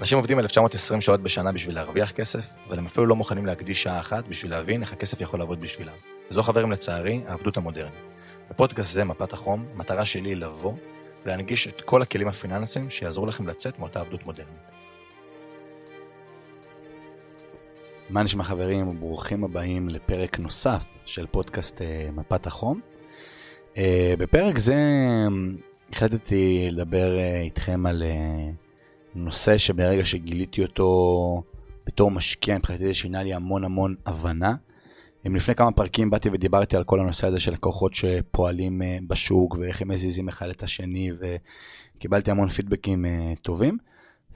אנשים עובדים 1920 שעות בשנה בשביל להרוויח כסף, אבל הם אפילו לא מוכנים להקדיש שעה אחת בשביל להבין איך הכסף יכול לעבוד בשבילם. וזו חברים לצערי, העבדות המודרנית. בפודקאסט זה, מפת החום, המטרה שלי היא לבוא ולהנגיש את כל הכלים הפיננסיים שיעזרו לכם לצאת מאותה עבדות מודרנית. מה נשמע חברים וברוכים הבאים לפרק נוסף של פודקאסט uh, מפת החום. Uh, בפרק זה um, החלטתי לדבר איתכם על נושא שברגע שגיליתי אותו בתור משקיע מבחינתי זה שינה לי המון המון הבנה. אם לפני כמה פרקים באתי ודיברתי על כל הנושא הזה של לקוחות שפועלים בשוק ואיך הם מזיזים אחד את השני וקיבלתי המון פידבקים טובים.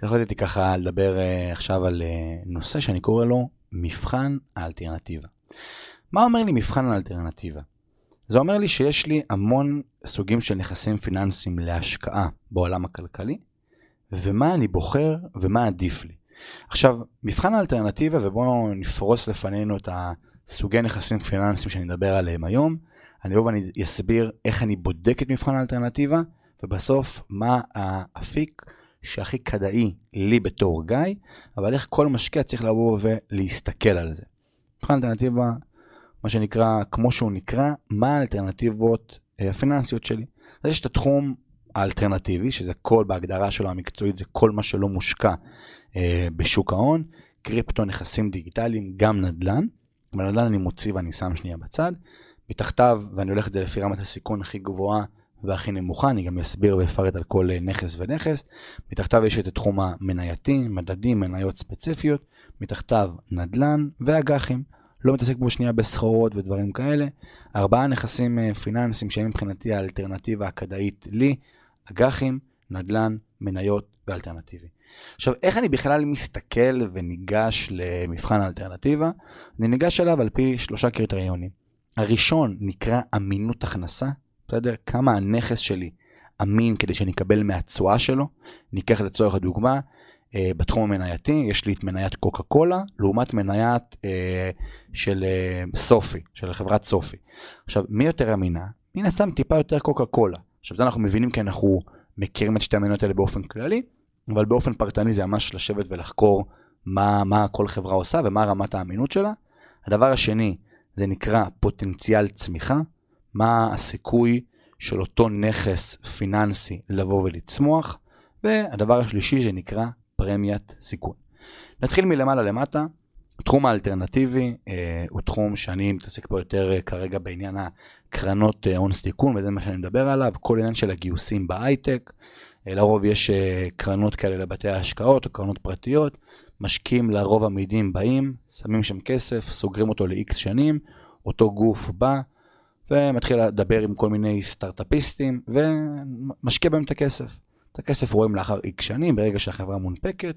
החלטתי ככה לדבר עכשיו על נושא שאני קורא לו מבחן האלטרנטיבה. מה אומר לי מבחן האלטרנטיבה? זה אומר לי שיש לי המון סוגים של נכסים פיננסיים להשקעה בעולם הכלכלי, ומה אני בוחר ומה עדיף לי. עכשיו, מבחן האלטרנטיבה, ובואו נפרוס לפנינו את הסוגי נכסים פיננסיים שאני מדבר עליהם היום. אני אבוא ואני אסביר איך אני בודק את מבחן האלטרנטיבה, ובסוף מה האפיק שהכי כדאי לי בתור גיא, אבל איך כל משקיע צריך לבוא ולהסתכל על זה. מבחן אלטרנטיבה, מה שנקרא, כמו שהוא נקרא, מה האלטרנטיבות אה, הפיננסיות שלי. אז יש את התחום האלטרנטיבי, שזה כל, בהגדרה שלו המקצועית, זה כל מה שלא מושקע אה, בשוק ההון, קריפטו, נכסים דיגיטליים, גם נדל"ן. אבל נדל"ן אני מוציא ואני שם שנייה בצד. מתחתיו, ואני הולך את זה לפי רמת הסיכון הכי גבוהה, והכי נמוכה, אני גם אסביר ואפרט על כל אה, נכס ונכס. מתחתיו יש את התחום המנייתי, מדדים, מניות ספציפיות, מתחתיו נדל"ן ואג"חים. לא מתעסק בו שנייה בסחורות ודברים כאלה. ארבעה נכסים אה, פיננסיים שהם מבחינתי האלטרנטיבה הכדאית לי, אג"חים, נדל"ן, מניות ואלטרנטיבי. עכשיו, איך אני בכלל מסתכל וניגש למבחן האלטרנטיבה? אני ניגש אליו על פי שלושה קריטריונים. הראשון נקרא אמינות הכנסה, בסדר? כמה הנכס שלי אמין כדי שאני אקבל מהתשואה שלו. ניקח לצורך הדוגמה, אה, בתחום המנייתי, יש לי את מניית קוקה קולה, לעומת מניית אה, של אה, סופי, של חברת סופי. עכשיו, מי יותר אמינה? מן הסתם טיפה יותר קוקה קולה. עכשיו, זה אנחנו מבינים כי אנחנו מכירים את שתי המניות האלה באופן כללי, אבל באופן פרטני זה ממש לשבת ולחקור מה, מה כל חברה עושה ומה רמת האמינות שלה. הדבר השני, זה נקרא פוטנציאל צמיחה. מה הסיכוי של אותו נכס פיננסי לבוא ולצמוח, והדבר השלישי שנקרא פרמיית סיכון. נתחיל מלמעלה למטה, התחום האלטרנטיבי אה, הוא תחום שאני מתעסק פה יותר אה, כרגע בעניין הקרנות אה, הון סיכון וזה מה שאני מדבר עליו, כל עניין של הגיוסים בהייטק, אה, לרוב יש אה, קרנות כאלה לבתי ההשקעות או קרנות פרטיות, משקיעים לרוב עמידים באים, שמים שם כסף, סוגרים אותו ל-X שנים, אותו גוף בא, ומתחיל לדבר עם כל מיני סטארט-אפיסטים, ומשקיע בהם את הכסף. את הכסף רואים לאחר איקס שנים, ברגע שהחברה מונפקת.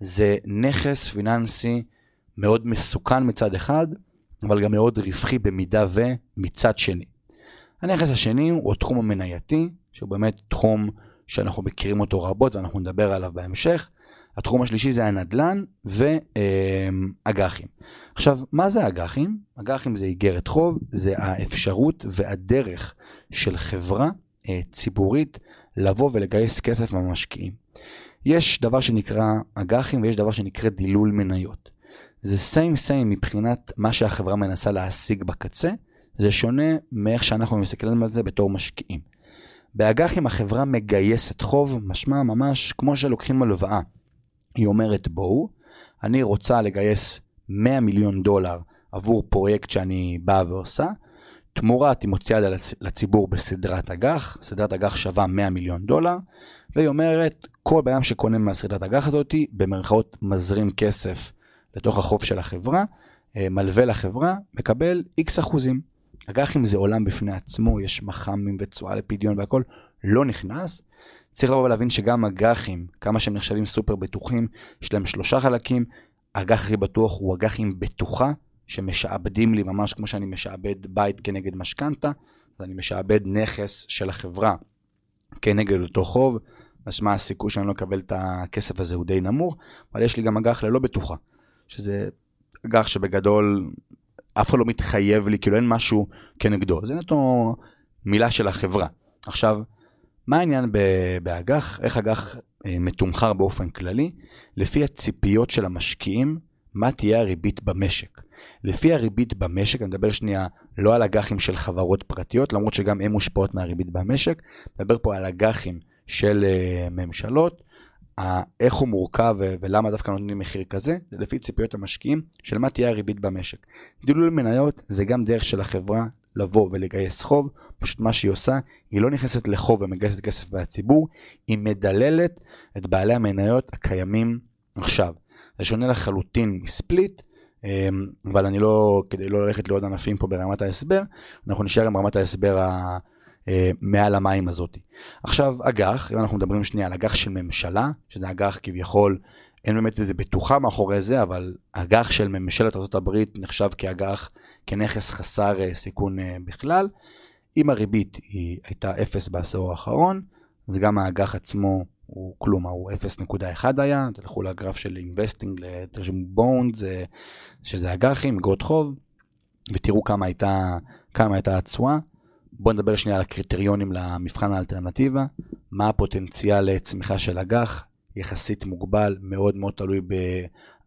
זה נכס פיננסי מאוד מסוכן מצד אחד, אבל גם מאוד רווחי במידה ומצד שני. הנכס השני הוא התחום המנייתי, שהוא באמת תחום שאנחנו מכירים אותו רבות ואנחנו נדבר עליו בהמשך. התחום השלישי זה הנדל"ן ואג"חים. עכשיו, מה זה אג"חים? אג"חים זה איגרת חוב, זה האפשרות והדרך של חברה אה, ציבורית לבוא ולגייס כסף מהמשקיעים. יש דבר שנקרא אג"חים ויש דבר שנקרא דילול מניות. זה סיים סיים מבחינת מה שהחברה מנסה להשיג בקצה, זה שונה מאיך שאנחנו מסתכלים על זה בתור משקיעים. באג"חים החברה מגייסת חוב, משמע ממש כמו שלוקחים הלוואה. היא אומרת בואו, אני רוצה לגייס 100 מיליון דולר עבור פרויקט שאני באה ועושה, תמורת היא מוציאה לציבור בסדרת אג"ח, סדרת אג"ח שווה 100 מיליון דולר, והיא אומרת, כל בן שקונה מהסדרת אג"ח הזאת, במרכאות מזרים כסף לתוך החוב של החברה, אה, מלווה לחברה, מקבל איקס אחוזים. אג"חים זה עולם בפני עצמו, יש מח"מים ותשואה לפדיון והכל, לא נכנס. צריך לבוא ולהבין שגם אג"חים, כמה שהם נחשבים סופר בטוחים, יש להם שלושה חלקים. האג"ח הכי בטוח הוא אג"ח עם בטוחה, שמשעבדים לי ממש כמו שאני משעבד בית כנגד משכנתה, אז אני משעבד נכס של החברה כנגד אותו חוב, משמע הסיכוי שאני לא אקבל את הכסף הזה הוא די נמוך, אבל יש לי גם אג"ח ללא בטוחה, שזה אג"ח שבגדול אף אחד לא מתחייב לי, כאילו אין משהו כנגדו, זה נטו מילה של החברה. עכשיו, מה העניין באג"ח? איך אג"ח אה, מתומחר באופן כללי? לפי הציפיות של המשקיעים, מה תהיה הריבית במשק. לפי הריבית במשק, אני מדבר שנייה לא על אג"חים של חברות פרטיות, למרות שגם הן מושפעות מהריבית במשק, אני מדבר פה על אג"חים של uh, ממשלות, איך הוא מורכב ולמה דווקא נותנים מחיר כזה, זה לפי ציפיות המשקיעים של מה תהיה הריבית במשק. דילול מניות זה גם דרך של החברה לבוא ולגייס חוב, פשוט מה שהיא עושה, היא לא נכנסת לחוב ומגייסת כסף מהציבור, היא מדללת את בעלי המניות הקיימים עכשיו. זה שונה לחלוטין מספליט, אמ, אבל אני לא, כדי לא ללכת לעוד ענפים פה ברמת ההסבר, אנחנו נשאר עם רמת ההסבר ה... אה, מעל המים הזאתי. עכשיו, אג"ח, אם אנחנו מדברים שנייה על אג"ח של ממשלה, שזה אג"ח כביכול, אין באמת איזה בטוחה מאחורי זה, אבל אג"ח של ממשלת ארה"ב נחשב כאג"ח, כנכס חסר אה, סיכון אה, בכלל. אם הריבית היא הייתה 0 בעשור האחרון, אז גם האג"ח עצמו הוא כלום, הוא 0.1 היה, תלכו לגרף של Investing לתרשום bond, שזה אג"חים, אגרות חוב, ותראו כמה הייתה התשואה. בואו נדבר שנייה על הקריטריונים למבחן האלטרנטיבה, מה הפוטנציאל לצמיחה של אג"ח, יחסית מוגבל, מאוד מאוד תלוי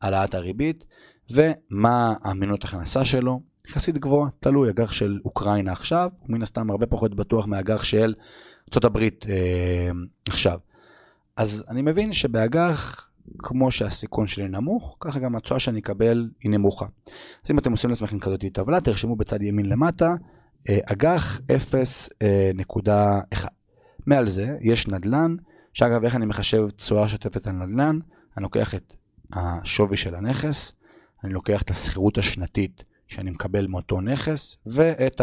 בהעלאת הריבית, ומה האמינות הכנסה שלו, יחסית גבוהה, תלוי, אג"ח של אוקראינה עכשיו, הוא מן הסתם הרבה פחות בטוח מאג"ח של ארה"ב אה, עכשיו. אז אני מבין שבאג"ח, כמו שהסיכון שלי נמוך, ככה גם התשואה שאני אקבל היא נמוכה. אז אם אתם עושים לעצמכם כזאת טבלה, תרשמו בצד ימין למטה, אג"ח 0.1. אה, מעל זה יש נדל"ן, שאגב, איך אני מחשב תשואה שוטפת על נדל"ן? אני לוקח את השווי של הנכס, אני לוקח את השכירות השנתית שאני מקבל מאותו נכס, ואת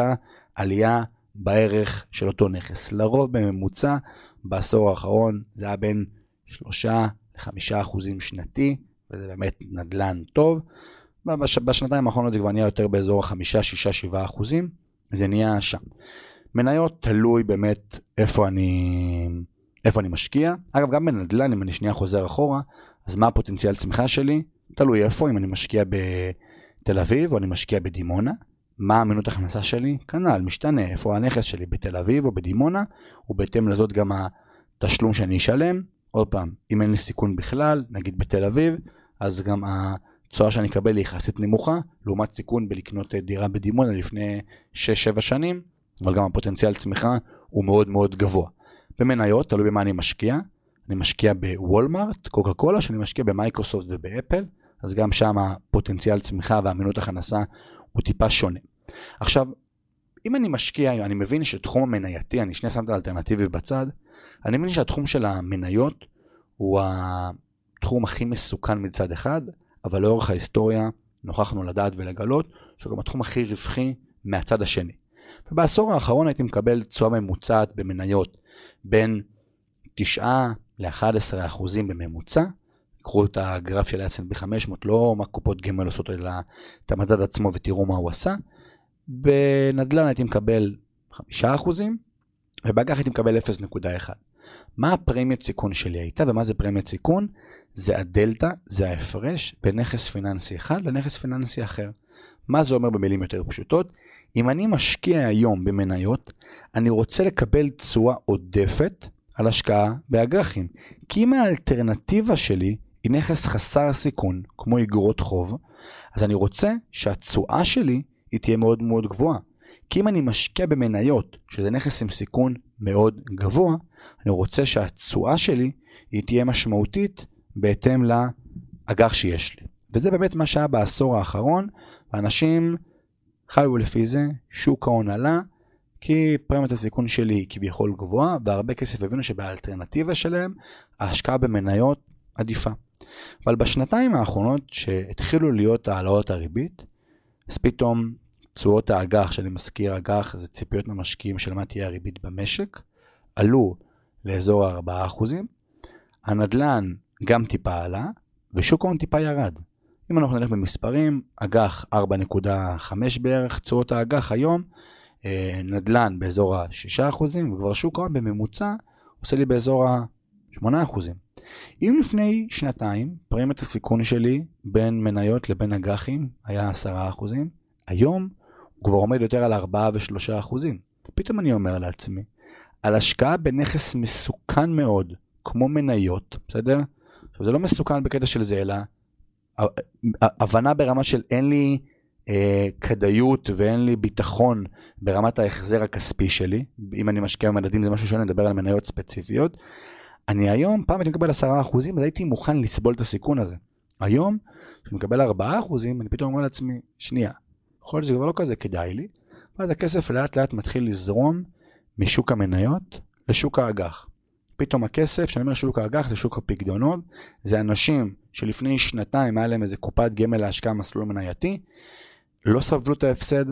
העלייה בערך של אותו נכס. לרוב בממוצע בעשור האחרון זה היה בין 3 ל-5 אחוזים שנתי, וזה באמת נדל"ן טוב. בש, בשנתיים האחרונות זה כבר נהיה יותר באזור ה-5, 6, 7 אחוזים, זה נהיה שם. מניות תלוי באמת איפה אני, איפה אני משקיע. אגב, גם בנדל"ן, אם אני שנייה חוזר אחורה, אז מה הפוטנציאל צמיחה שלי? תלוי איפה, אם אני משקיע בתל אביב או אני משקיע בדימונה. מה אמינות הכנסה שלי? כנ"ל, משתנה, איפה הנכס שלי, בתל אביב או בדימונה, ובהתאם לזאת גם התשלום שאני אשלם. עוד פעם, אם אין לי סיכון בכלל, נגיד בתל אביב, אז גם התשואה שאני אקבל היא יחסית נמוכה, לעומת סיכון בלקנות דירה בדימונה לפני 6-7 שנים, אבל גם הפוטנציאל צמיחה הוא מאוד מאוד גבוה. במניות, תלוי במה אני משקיע, אני משקיע בוולמארט, קוקה קולה, שאני משקיע במייקרוסופט ובאפל, אז גם שם הפוטנציאל צמיחה ואמינות הכנסה הוא טיפה שונה. עכשיו, אם אני משקיע, אני מבין שתחום המנייתי, אני שנייה שם את האלטרנטיבי בצד, אני מבין שהתחום של המניות הוא התחום הכי מסוכן מצד אחד, אבל לאורך ההיסטוריה נוכחנו לדעת ולגלות שהוא גם התחום הכי רווחי מהצד השני. ובעשור האחרון הייתי מקבל תשואה ממוצעת במניות בין 9 ל-11 אחוזים בממוצע, קחו את הגרף של S&P 500, לא מה קופות גמל עושות, אלא את המדד עצמו ותראו מה הוא עשה. בנדל"ן הייתי מקבל 5%, ובאג"ח הייתי מקבל 0.1. מה הפרמיית סיכון שלי הייתה ומה זה פרמיית סיכון? זה הדלתא, זה ההפרש בין נכס פיננסי אחד לנכס פיננסי אחר. מה זה אומר במילים יותר פשוטות? אם אני משקיע היום במניות, אני רוצה לקבל תשואה עודפת על השקעה באג"חים. כי אם האלטרנטיבה שלי היא נכס חסר סיכון, כמו אגרות חוב, אז אני רוצה שהתשואה שלי היא תהיה מאוד מאוד גבוהה. כי אם אני משקיע במניות, שזה נכס עם סיכון מאוד גבוה, אני רוצה שהתשואה שלי היא תהיה משמעותית בהתאם לאג"ח שיש לי. וזה באמת מה שהיה בעשור האחרון, ואנשים חיו לפי זה, שוק ההון עלה, כי פרמיית הסיכון שלי היא כביכול גבוהה, והרבה כסף הבינו שבאלטרנטיבה שלהם, ההשקעה במניות עדיפה. אבל בשנתיים האחרונות שהתחילו להיות העלאות הריבית, אז פתאום תשואות האג"ח, שאני מזכיר, אג"ח זה ציפיות ממשקיעים של מה תהיה הריבית במשק, עלו לאזור ה-4%, הנדל"ן גם טיפה עלה, ושוק ההון טיפה ירד. אם אנחנו נלך במספרים, אג"ח 4.5 בערך, תשואות האג"ח היום, אה, נדל"ן באזור ה-6%, וכבר שוק ההון בממוצע עושה לי באזור ה-8%. אם לפני שנתיים פרמיית הסיכון שלי בין מניות לבין אג"חים היה 10%, היום הוא כבר עומד יותר על 4 ו-3%. פתאום אני אומר לעצמי, על השקעה בנכס מסוכן מאוד, כמו מניות, בסדר? עכשיו זה לא מסוכן בקטע של זה, אלא הבנה ברמה של אין לי אה, כדאיות ואין לי ביטחון ברמת ההחזר הכספי שלי, אם אני משקיע במדדים זה משהו שונה, נדבר על מניות ספציפיות. אני היום, פעם הייתי מקבל 10%, אז הייתי מוכן לסבול את הסיכון הזה. היום, כשאני מקבל 4%, אני פתאום אומר לעצמי, שנייה, יכול להיות שזה כבר לא כזה כדאי לי, ואז הכסף לאט לאט מתחיל לזרום משוק המניות לשוק האג"ח. פתאום הכסף, כשאני אומר שוק האג"ח זה שוק הפקדונות, זה אנשים שלפני שנתיים היה להם איזה קופת גמל להשקעה מסלול מנייתי, לא סבלו את ההפסד,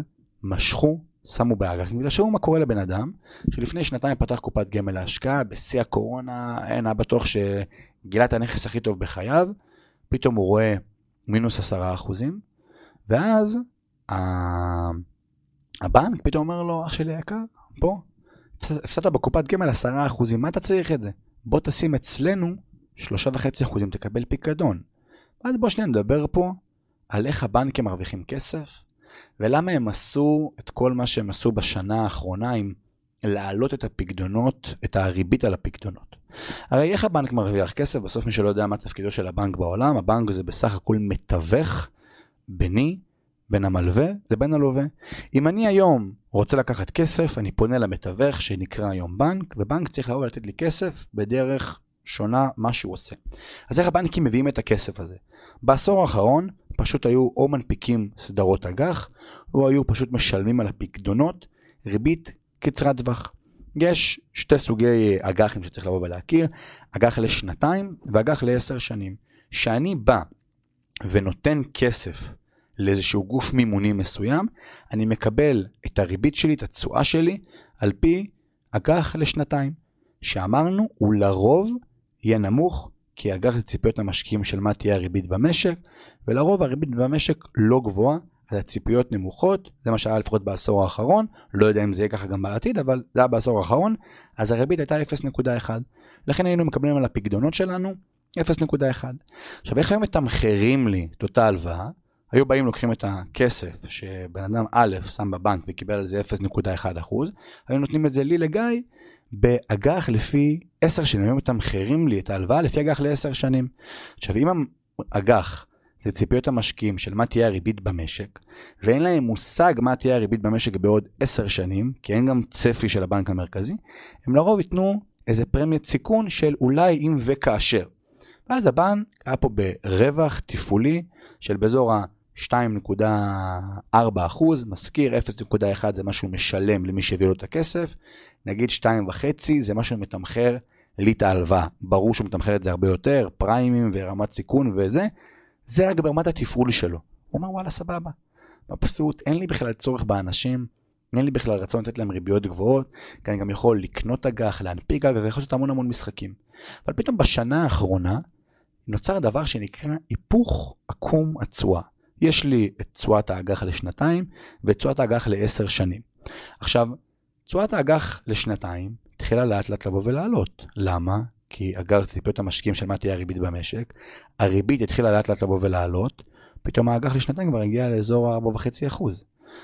משכו, שמו באג"ח. בגלל שראו מה קורה לבן אדם, שלפני שנתיים פתח קופת גמל להשקעה, בשיא הקורונה, אין, היה בטוח שגילה את הנכס הכי טוב בחייו, פתאום הוא רואה מינוס עשרה אחוזים, ואז הבנק פתאום אומר לו, אח שלי היקר, פה, הפסדת בקופת גמל עשרה אחוזים, מה אתה צריך את זה? בוא תשים אצלנו שלושה וחצי אחוזים, תקבל פיקדון. אז בוא שניה נדבר פה על איך הבנקים מרוויחים כסף, ולמה הם עשו את כל מה שהם עשו בשנה האחרונה עם להעלות את הפקדונות, את הריבית על הפקדונות. הרי איך הבנק מרוויח כסף? בסוף מי שלא יודע מה תפקידו של הבנק בעולם, הבנק זה בסך הכל מתווך ביני, בין המלווה לבין הלווה. אם אני היום רוצה לקחת כסף, אני פונה למתווך שנקרא היום בנק, ובנק צריך לבוא ולתת לי כסף בדרך שונה מה שהוא עושה. אז איך הבנקים מביאים את הכסף הזה? בעשור האחרון פשוט היו או מנפיקים סדרות אג"ח, או היו פשוט משלמים על הפקדונות ריבית קצרת טווח. יש שתי סוגי אג"חים שצריך לבוא ולהכיר, אג"ח לשנתיים ואג"ח לעשר שנים. כשאני בא ונותן כסף לאיזשהו גוף מימוני מסוים, אני מקבל את הריבית שלי, את התשואה שלי, על פי אג"ח לשנתיים. שאמרנו, הוא לרוב יהיה נמוך, כי אג"ח זה ציפיות המשקיעים של מה תהיה הריבית במשק, ולרוב הריבית במשק לא גבוהה, הציפיות נמוכות, זה מה שהיה לפחות בעשור האחרון, לא יודע אם זה יהיה ככה גם בעתיד, אבל זה היה בעשור האחרון, אז הריבית הייתה 0.1. לכן היינו מקבלים על הפקדונות שלנו 0.1. עכשיו איך היום מתמחרים לי את אותה הלוואה? היו באים לוקחים את הכסף שבן אדם א' שם בבנק וקיבל על זה 0.1 היו נותנים את זה לי לגיא באג"ח לפי 10 שנים, היו מתמחרים לי את ההלוואה לפי אג"ח ל-10 שנים. עכשיו אם אג"ח זה ציפיות המשקיעים של מה תהיה הריבית במשק, ואין להם מושג מה תהיה הריבית במשק בעוד 10 שנים, כי אין גם צפי של הבנק המרכזי, הם לרוב ייתנו איזה פרמיית סיכון של אולי אם וכאשר. ואז הבנק היה פה ברווח תפעולי של באזור ה... 2.4 אחוז, מזכיר 0.1 זה מה שהוא משלם למי שהביא לו את הכסף, נגיד 2.5 זה מה שהוא מתמחר לי את ההלוואה. ברור שהוא מתמחר את זה הרבה יותר, פריימים ורמת סיכון וזה, זה רק ברמת התפעול שלו. הוא אומר וואלה סבבה, מבסוט, אין לי בכלל צורך באנשים, אין לי בכלל רצון לתת להם ריביות גבוהות, כי אני גם יכול לקנות אג"ח, להנפיק אג"ח, ויכול לעשות המון המון משחקים. אבל פתאום בשנה האחרונה נוצר דבר שנקרא היפוך עקום התשואה. יש לי את תשואת האג"ח לשנתיים ואת תשואת האג"ח לעשר שנים. עכשיו, תשואת האג"ח לשנתיים התחילה לאט לאט לבוא ולעלות. למה? כי אג"ח ציפיות המשקיעים של מה תהיה הריבית במשק, הריבית התחילה לאט לאט לבוא ולעלות, פתאום האג"ח לשנתיים כבר הגיע לאזור ה-4.5%.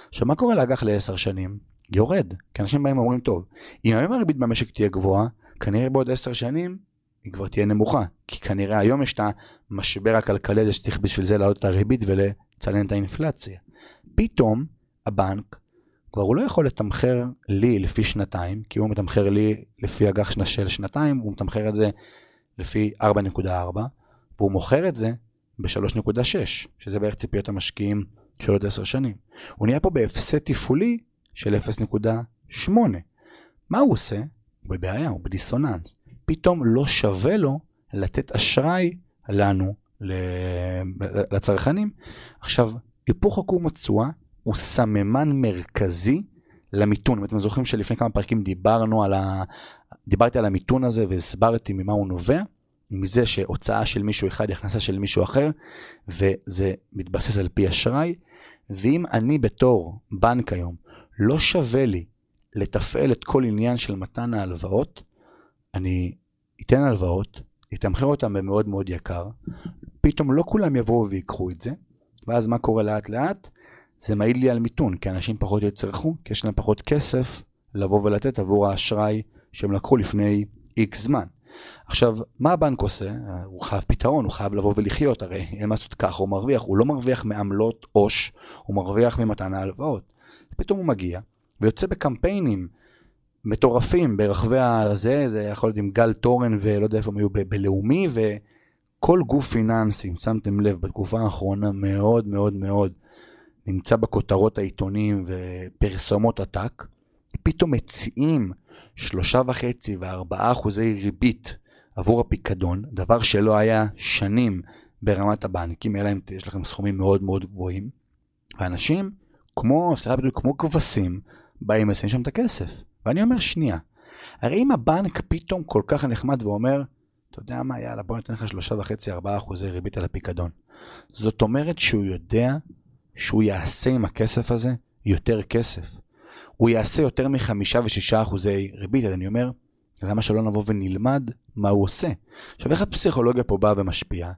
עכשיו, מה קורה לאג"ח לעשר שנים? יורד. כי אנשים באים ואומרים, טוב, אם היום הריבית במשק תהיה גבוהה, כנראה בעוד עשר שנים היא כבר תהיה נמוכה. כי כנראה היום יש את המשבר הכלכלי הזה שצריך בשביל זה להעלות את הריבית לצנן את האינפלציה. פתאום הבנק כבר הוא לא יכול לתמחר לי לפי שנתיים, כי הוא מתמחר לי לפי אג"ח של שנתיים, הוא מתמחר את זה לפי 4.4, והוא מוכר את זה ב-3.6, שזה בערך ציפיות המשקיעים של עוד 10 שנים. הוא נהיה פה בהפסד תפעולי של 0.8. מה הוא עושה? הוא בבעיה, הוא בדיסוננס. פתאום לא שווה לו לתת אשראי לנו, לצרכנים. עכשיו, היפוך עקום התשואה הוא סממן מרכזי למיתון. אם אתם זוכרים שלפני כמה פרקים דיברנו על ה... דיברתי על המיתון הזה והסברתי ממה הוא נובע, מזה שהוצאה של מישהו אחד היא הכנסה של מישהו אחר, וזה מתבסס על פי אשראי. ואם אני בתור בנק היום, לא שווה לי לתפעל את כל עניין של מתן ההלוואות, אני אתן הלוואות, אתמחר אותם במאוד מאוד יקר, פתאום לא כולם יבואו ויקחו את זה, ואז מה קורה לאט לאט? זה מעיד לי על מיתון, כי אנשים פחות יצרכו, כי יש להם פחות כסף לבוא ולתת עבור האשראי שהם לקחו לפני איקס זמן. עכשיו, מה הבנק עושה? הוא חייב פתרון, הוא חייב לבוא ולחיות, הרי אין מה לעשות ככה, הוא מרוויח, הוא לא מרוויח מעמלות עו"ש, הוא מרוויח ממתן ההלוואות. פתאום הוא מגיע ויוצא בקמפיינים מטורפים ברחבי הזה, זה יכול להיות עם גל תורן ולא יודע איפה הם היו בלאומי, וכל גוף פיננסי, שמתם לב, בתקופה האחרונה מאוד מאוד מאוד נמצא בכותרות העיתונים ופרסומות עתק, פתאום מציעים שלושה וחצי וארבעה אחוזי ריבית עבור הפיקדון, דבר שלא היה שנים ברמת הבנקים, אלא אם יש לכם סכומים מאוד מאוד גבוהים, ואנשים כמו, סליחה כמו כבשים, באים לשים שם את הכסף. ואני אומר, שנייה, הרי אם הבנק פתאום כל כך נחמד ואומר, אתה יודע מה, יאללה, בוא ניתן לך שלושה וחצי, ארבעה אחוזי ריבית על הפיקדון. זאת אומרת שהוא יודע שהוא יעשה עם הכסף הזה יותר כסף. הוא יעשה יותר מחמישה ושישה אחוזי ריבית, אז אני אומר, למה שלא נבוא ונלמד מה הוא עושה? עכשיו, איך הפסיכולוגיה פה באה ומשפיעה?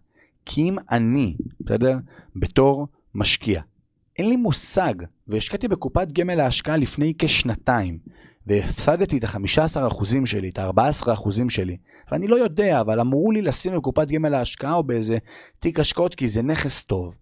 כי אם אני, בסדר, בתור משקיע, אין לי מושג, והשקעתי בקופת גמל להשקעה לפני כשנתיים, והפסדתי את ה-15% שלי, את ה-14% שלי, ואני לא יודע, אבל אמרו לי לשים בקופת גמל להשקעה או באיזה תיק השקעות כי זה נכס טוב.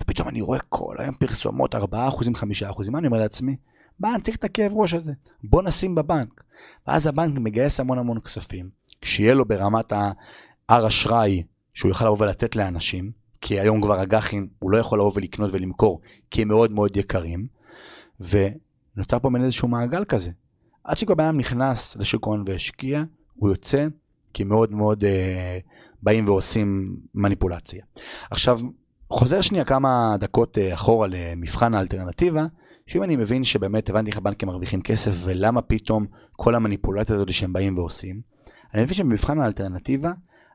ופתאום אני רואה כל היום פרסומות 4%, 5%, מה אני אומר לעצמי? מה, אני צריך את הכאב ראש הזה, בוא נשים בבנק. ואז הבנק מגייס המון המון כספים, שיהיה לו ברמת ה-R אשראי שהוא יוכל לבוא ולתת לאנשים, כי היום כבר אג"חים הוא לא יכול לבוא ולקנות ולמכור, כי הם מאוד מאוד יקרים, ונוצר פה בין איזשהו מעגל כזה. עד שכל בן אדם נכנס לשוק ההון והשקיע, הוא יוצא כי מאוד מאוד אה, באים ועושים מניפולציה. עכשיו, חוזר שנייה כמה דקות אה, אחורה למבחן האלטרנטיבה, שאם אני מבין שבאמת הבנתי איך הבנקים מרוויחים כסף ולמה פתאום כל המניפולציה הזאת שהם באים ועושים, אני מבין שבמבחן האלטרנטיבה,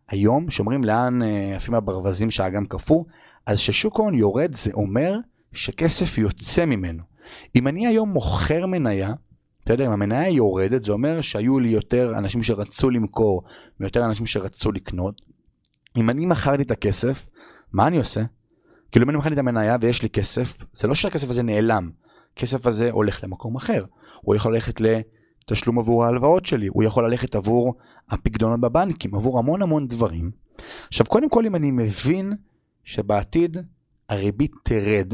היום שאומרים לאן אה, עפים הברווזים שהאגם קפוא, אז ששוק ההון יורד זה אומר שכסף יוצא ממנו. אם אני היום מוכר מניה, אתה יודע, אם המניה יורדת, זה אומר שהיו לי יותר אנשים שרצו למכור ויותר אנשים שרצו לקנות. אם אני מכרתי את הכסף, מה אני עושה? כאילו אם אני מכרתי את המניה ויש לי כסף, זה לא שהכסף הזה נעלם. הכסף הזה הולך למקום אחר. הוא יכול ללכת לתשלום עבור ההלוואות שלי, הוא יכול ללכת עבור הפקדונות בבנקים, עבור המון המון דברים. עכשיו, קודם כל, אם אני מבין שבעתיד הריבית תרד,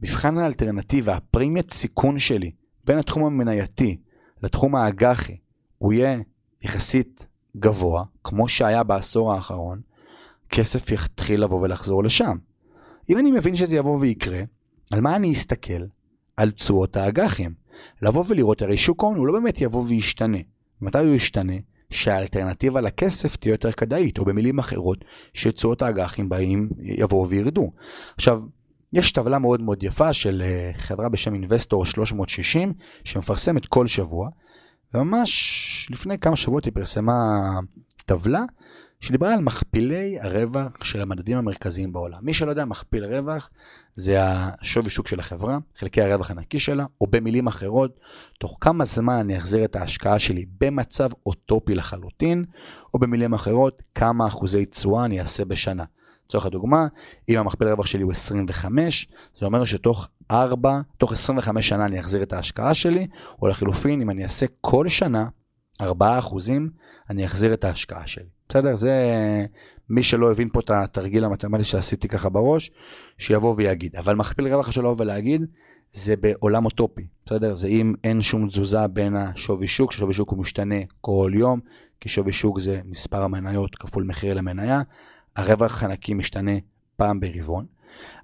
והמבחן האלטרנטיבה, הפרימיית סיכון שלי, בין התחום המנייתי לתחום האג"חי, הוא יהיה יחסית גבוה, כמו שהיה בעשור האחרון, כסף יתחיל לבוא ולחזור לשם. אם אני מבין שזה יבוא ויקרה, על מה אני אסתכל? על תשואות האג"חים. לבוא ולראות, הרי שוק ההון הוא לא באמת יבוא וישתנה. מתי הוא ישתנה? שהאלטרנטיבה לכסף תהיה יותר כדאית, או במילים אחרות, שתשואות האג"חים באים, יבואו וירדו. עכשיו, יש טבלה מאוד מאוד יפה של אה, חברה בשם אינבסטור 360, שמפרסמת כל שבוע, וממש לפני כמה שבועות היא פרסמה טבלה שדיברה על מכפילי הרווח של המדדים המרכזיים בעולם. מי שלא יודע, מכפיל רווח זה השווי שוק של החברה, חלקי הרווח הנקי שלה, או במילים אחרות, תוך כמה זמן אני אחזיר את ההשקעה שלי במצב אוטופי לחלוטין, או במילים אחרות, כמה אחוזי תשואה אני אעשה בשנה. לצורך הדוגמה, אם המכפיל הרווח שלי הוא 25, זה אומר שתוך 4, תוך 25 שנה אני אחזיר את ההשקעה שלי, או לחילופין, אם אני אעשה כל שנה 4 אחוזים, אני אחזיר את ההשקעה שלי. בסדר? זה מי שלא הבין פה את התרגיל המתמטי שעשיתי ככה בראש, שיבוא ויגיד. אבל מכפיל רווח שלו ולהגיד, זה בעולם אוטופי, בסדר? זה אם אין שום תזוזה בין השווי שוק, ששווי שוק הוא משתנה כל יום, כי שווי שוק זה מספר המניות כפול מחיר למניה, הרווח הנקי משתנה פעם ברבעון.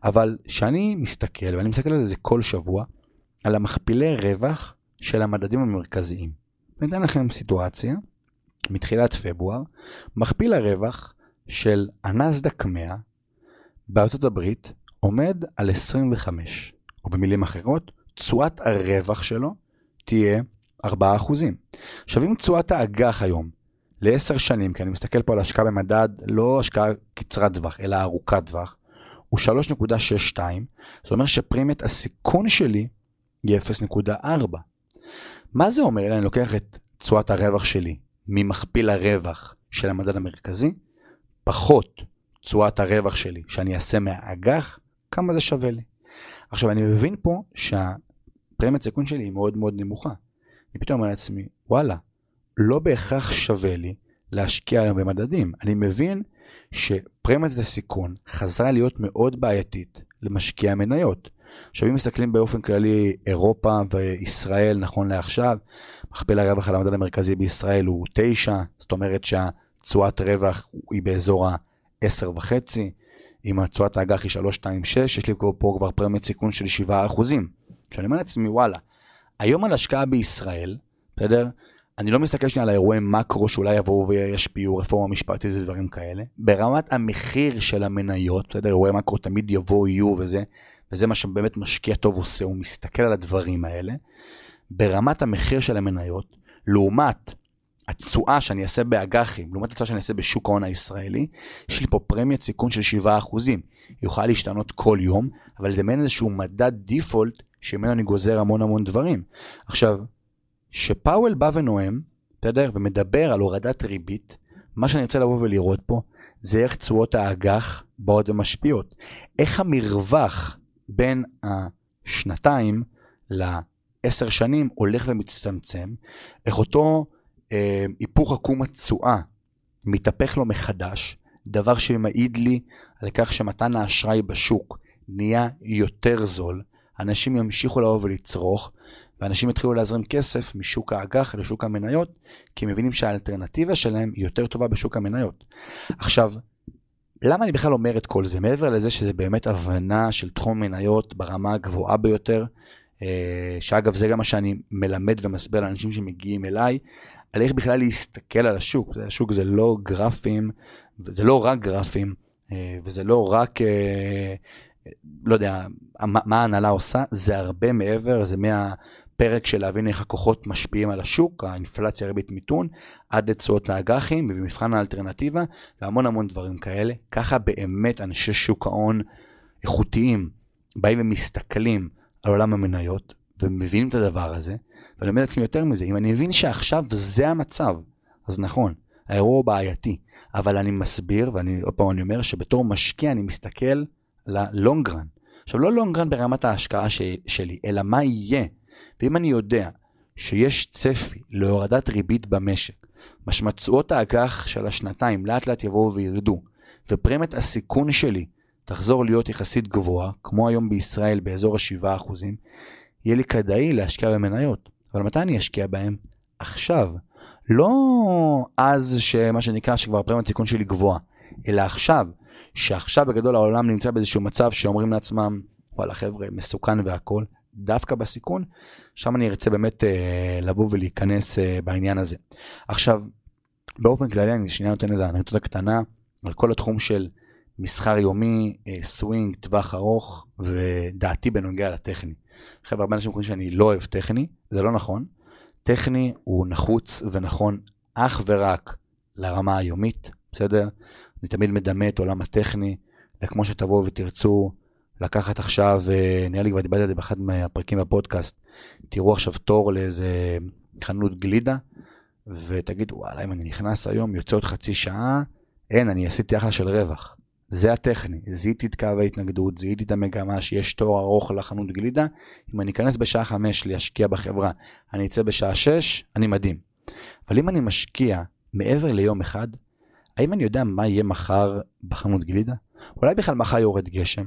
אבל כשאני מסתכל, ואני מסתכל על זה כל שבוע, על המכפילי רווח של המדדים המרכזיים. אני אתן לכם סיטואציה, מתחילת פברואר, מכפיל הרווח של הנסדק 100 בארצות הברית עומד על 25, או במילים אחרות, תשואת הרווח שלו תהיה 4%. עכשיו אם תשואת האג"ח היום ל-10 שנים, כי אני מסתכל פה על השקעה במדד, לא השקעה קצרת טווח, אלא ארוכת טווח, הוא 3.62, זאת אומרת שפרימיית הסיכון שלי היא 0.4. מה זה אומר? אני לוקח את תשואת הרווח שלי ממכפיל הרווח של המדד המרכזי, פחות תשואת הרווח שלי שאני אעשה מהאג"ח, כמה זה שווה לי. עכשיו אני מבין פה שהפרמיית סיכון שלי היא מאוד מאוד נמוכה. אני פתאום אומר לעצמי, וואלה, לא בהכרח שווה לי להשקיע היום במדדים. אני מבין שפרמיית הסיכון חזרה להיות מאוד בעייתית למשקיע מניות. עכשיו אם מסתכלים באופן כללי אירופה וישראל נכון לעכשיו, מכפיל הרווח על המדד המרכזי בישראל הוא 9, זאת אומרת שהתשואת רווח היא באזור ה-10.5, אם התשואת האג"ח היא 326, יש לי פה כבר פרמיית סיכון של 7%. כשאני אומר לעצמי וואלה, היום על השקעה בישראל, בסדר? אני לא מסתכל שנייה על האירועי מקרו שאולי יבואו וישפיעו, רפורמה משפטית ודברים כאלה. ברמת המחיר של המניות, בסדר? אירועי מקרו תמיד יבואו, יהיו וזה, וזה מה שבאמת משקיע טוב עושה, הוא מסתכל על הדברים האלה. ברמת המחיר של המניות, לעומת התשואה שאני אעשה באג"חים, לעומת התשואה שאני אעשה בשוק ההון הישראלי, יש לי פה פרמיית סיכון של 7%. היא יכולה להשתנות כל יום, אבל זה מעין איזשהו מדד דיפולט שממנו אני גוזר המון המון דברים. עכשיו, שפאוול בא ונואם, בסדר? ומדבר על הורדת ריבית, מה שאני רוצה לבוא ולראות פה, זה איך תשואות האג"ח באות ומשפיעות. איך המרווח בין השנתיים לעשר שנים הולך ומצטמצם, איך אותו אה, היפוך עקום התשואה מתהפך לו מחדש, דבר שמעיד לי על כך שמתן האשראי בשוק נהיה יותר זול, אנשים ימשיכו לבוא ולצרוך, ואנשים יתחילו להזרים כסף משוק האג"ח לשוק המניות, כי הם מבינים שהאלטרנטיבה שלהם היא יותר טובה בשוק המניות. עכשיו, למה אני בכלל אומר את כל זה? מעבר לזה שזה באמת הבנה של תחום מניות ברמה הגבוהה ביותר, אה, שאגב זה גם מה שאני מלמד ומסביר לאנשים שמגיעים אליי, על איך בכלל להסתכל על השוק. השוק זה לא גרפים, זה לא רק גרפים, אה, וזה לא רק, אה, לא יודע, מה ההנהלה עושה, זה הרבה מעבר, זה מהפרק של להבין איך הכוחות משפיעים על השוק, האינפלציה, ריבית מיתון, עד לתשואות לאג"חים, ובמבחן האלטרנטיבה, והמון המון דברים כאלה. ככה באמת אנשי שוק ההון איכותיים באים ומסתכלים על עולם המניות, ומבינים את הדבר הזה, ואני אומר לעצמי יותר מזה, אם אני מבין שעכשיו זה המצב, אז נכון, האירוע הוא בעייתי, אבל אני מסביר, ואני עוד פעם אני אומר שבתור משקיע אני מסתכל ללונגרן. עכשיו לא לונגרן ברמת ההשקעה ש, שלי, אלא מה יהיה. ואם אני יודע שיש צפי להורדת ריבית במשק, משמעויות האג"ח של השנתיים לאט לאט יבואו וירדו, ופרמיית הסיכון שלי תחזור להיות יחסית גבוהה, כמו היום בישראל באזור ה-7%, יהיה לי כדאי להשקיע במניות. אבל מתי אני אשקיע בהם? עכשיו. לא אז שמה שנקרא שכבר פרמיית סיכון שלי גבוהה, אלא עכשיו, שעכשיו בגדול העולם נמצא באיזשהו מצב שאומרים לעצמם, וואלה חבר'ה, מסוכן והכל, דווקא בסיכון, שם אני ארצה באמת אה, לבוא ולהיכנס אה, בעניין הזה. עכשיו, באופן כללי אני שנייה נותן איזה אנקדוטה קטנה על כל התחום של מסחר יומי, אה, סווינג, טווח ארוך, ודעתי בנוגע לטכני. חבר'ה, הרבה אנשים חושבים שאני לא אוהב טכני, זה לא נכון. טכני הוא נחוץ ונכון אך ורק לרמה היומית, בסדר? אני תמיד מדמה את עולם הטכני, וכמו שתבואו ותרצו לקחת עכשיו, אה, נראה לי כבר דיברתי על זה באחד מהפרקים בפודקאסט, תראו עכשיו תור לאיזה חנות גלידה, ותגידו, וואלה, אם אני נכנס היום, יוצא עוד חצי שעה, אין, אני עשיתי אחלה של רווח. זה הטכני, זיהיתי את קו ההתנגדות, זיהיתי את המגמה שיש תור ארוך לחנות גלידה, אם אני אכנס בשעה 5 להשקיע בחברה, אני אצא בשעה 6, אני מדהים. אבל אם אני משקיע מעבר ליום אחד, האם אני יודע מה יהיה מחר בחנות גלידה? אולי בכלל מחר יורד גשם,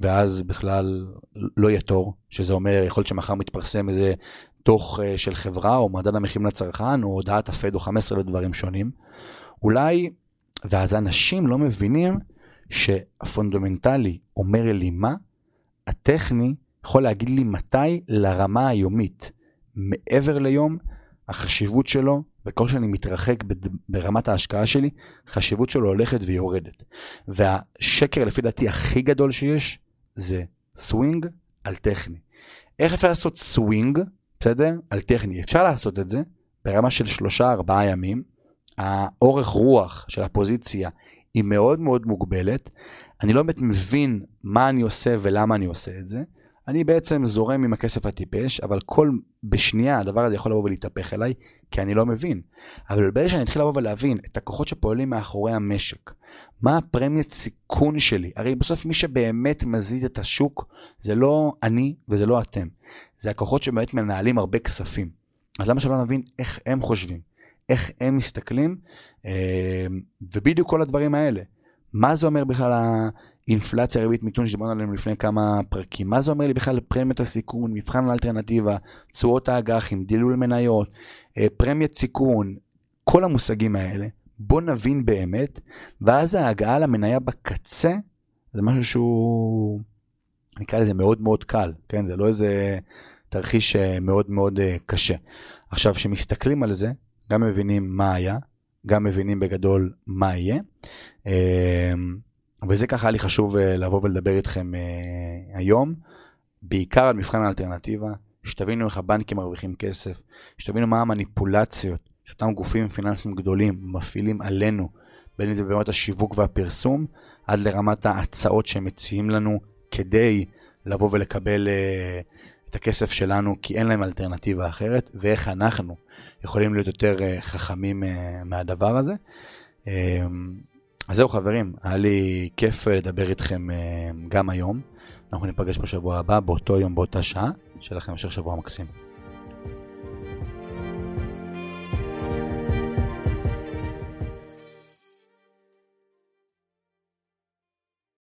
ואז בכלל לא יהיה תור, שזה אומר, יכול להיות שמחר מתפרסם איזה דוח אה, של חברה, או מדד המחירים לצרכן, או הודעת הפד או 15 לדברים שונים. אולי, ואז אנשים לא מבינים שהפונדמנטלי אומר לי מה, הטכני יכול להגיד לי מתי לרמה היומית. מעבר ליום, החשיבות שלו, וכל שאני מתרחק ברמת ההשקעה שלי, החשיבות שלו הולכת ויורדת. והשקר לפי דעתי הכי גדול שיש, זה סווינג על טכני. איך אפשר לעשות סווינג, בסדר? על טכני. אפשר לעשות את זה ברמה של שלושה ארבעה ימים. האורך רוח של הפוזיציה היא מאוד מאוד מוגבלת. אני לא באמת מבין מה אני עושה ולמה אני עושה את זה. אני בעצם זורם עם הכסף הטיפש, אבל כל, בשנייה הדבר הזה יכול לבוא ולהתהפך אליי, כי אני לא מבין. אבל ברגע שאני אתחיל לבוא ולהבין את הכוחות שפועלים מאחורי המשק, מה הפרמיית סיכון שלי, הרי בסוף מי שבאמת מזיז את השוק, זה לא אני וזה לא אתם. זה הכוחות שבאמת מנהלים הרבה כספים. אז למה שלא נבין איך הם חושבים, איך הם מסתכלים, ובדיוק כל הדברים האלה. מה זה אומר בכלל האינפלציה, ריבית, מיתון שדיברנו עליהם לפני כמה פרקים? מה זה אומר לי בכלל פרמיית הסיכון, מבחן האלטרנטיבה, תשואות האג"חים, דילול מניות, פרמיית סיכון, כל המושגים האלה. בוא נבין באמת, ואז ההגעה למניה בקצה זה משהו שהוא, נקרא לזה מאוד מאוד קל, כן? זה לא איזה תרחיש אה, מאוד מאוד אה, קשה. עכשיו, כשמסתכלים על זה, גם מבינים מה היה, גם מבינים בגדול מה יהיה. אה, וזה ככה היה לי חשוב לבוא ולדבר איתכם היום, בעיקר על מבחן האלטרנטיבה, שתבינו איך הבנקים מרוויחים כסף, שתבינו מה המניפולציות שאותם גופים פיננסיים גדולים מפעילים עלינו, בין אם זה ברמת השיווק והפרסום, עד לרמת ההצעות שהם מציעים לנו כדי לבוא ולקבל uh, את הכסף שלנו, כי אין להם אלטרנטיבה אחרת, ואיך אנחנו יכולים להיות יותר uh, חכמים uh, מהדבר הזה. Uh, אז זהו חברים, היה לי כיף לדבר איתכם uh, גם היום. אנחנו ניפגש בשבוע הבא, באותו יום, באותה שעה. שיהיה לכם המשך שבוע מקסים.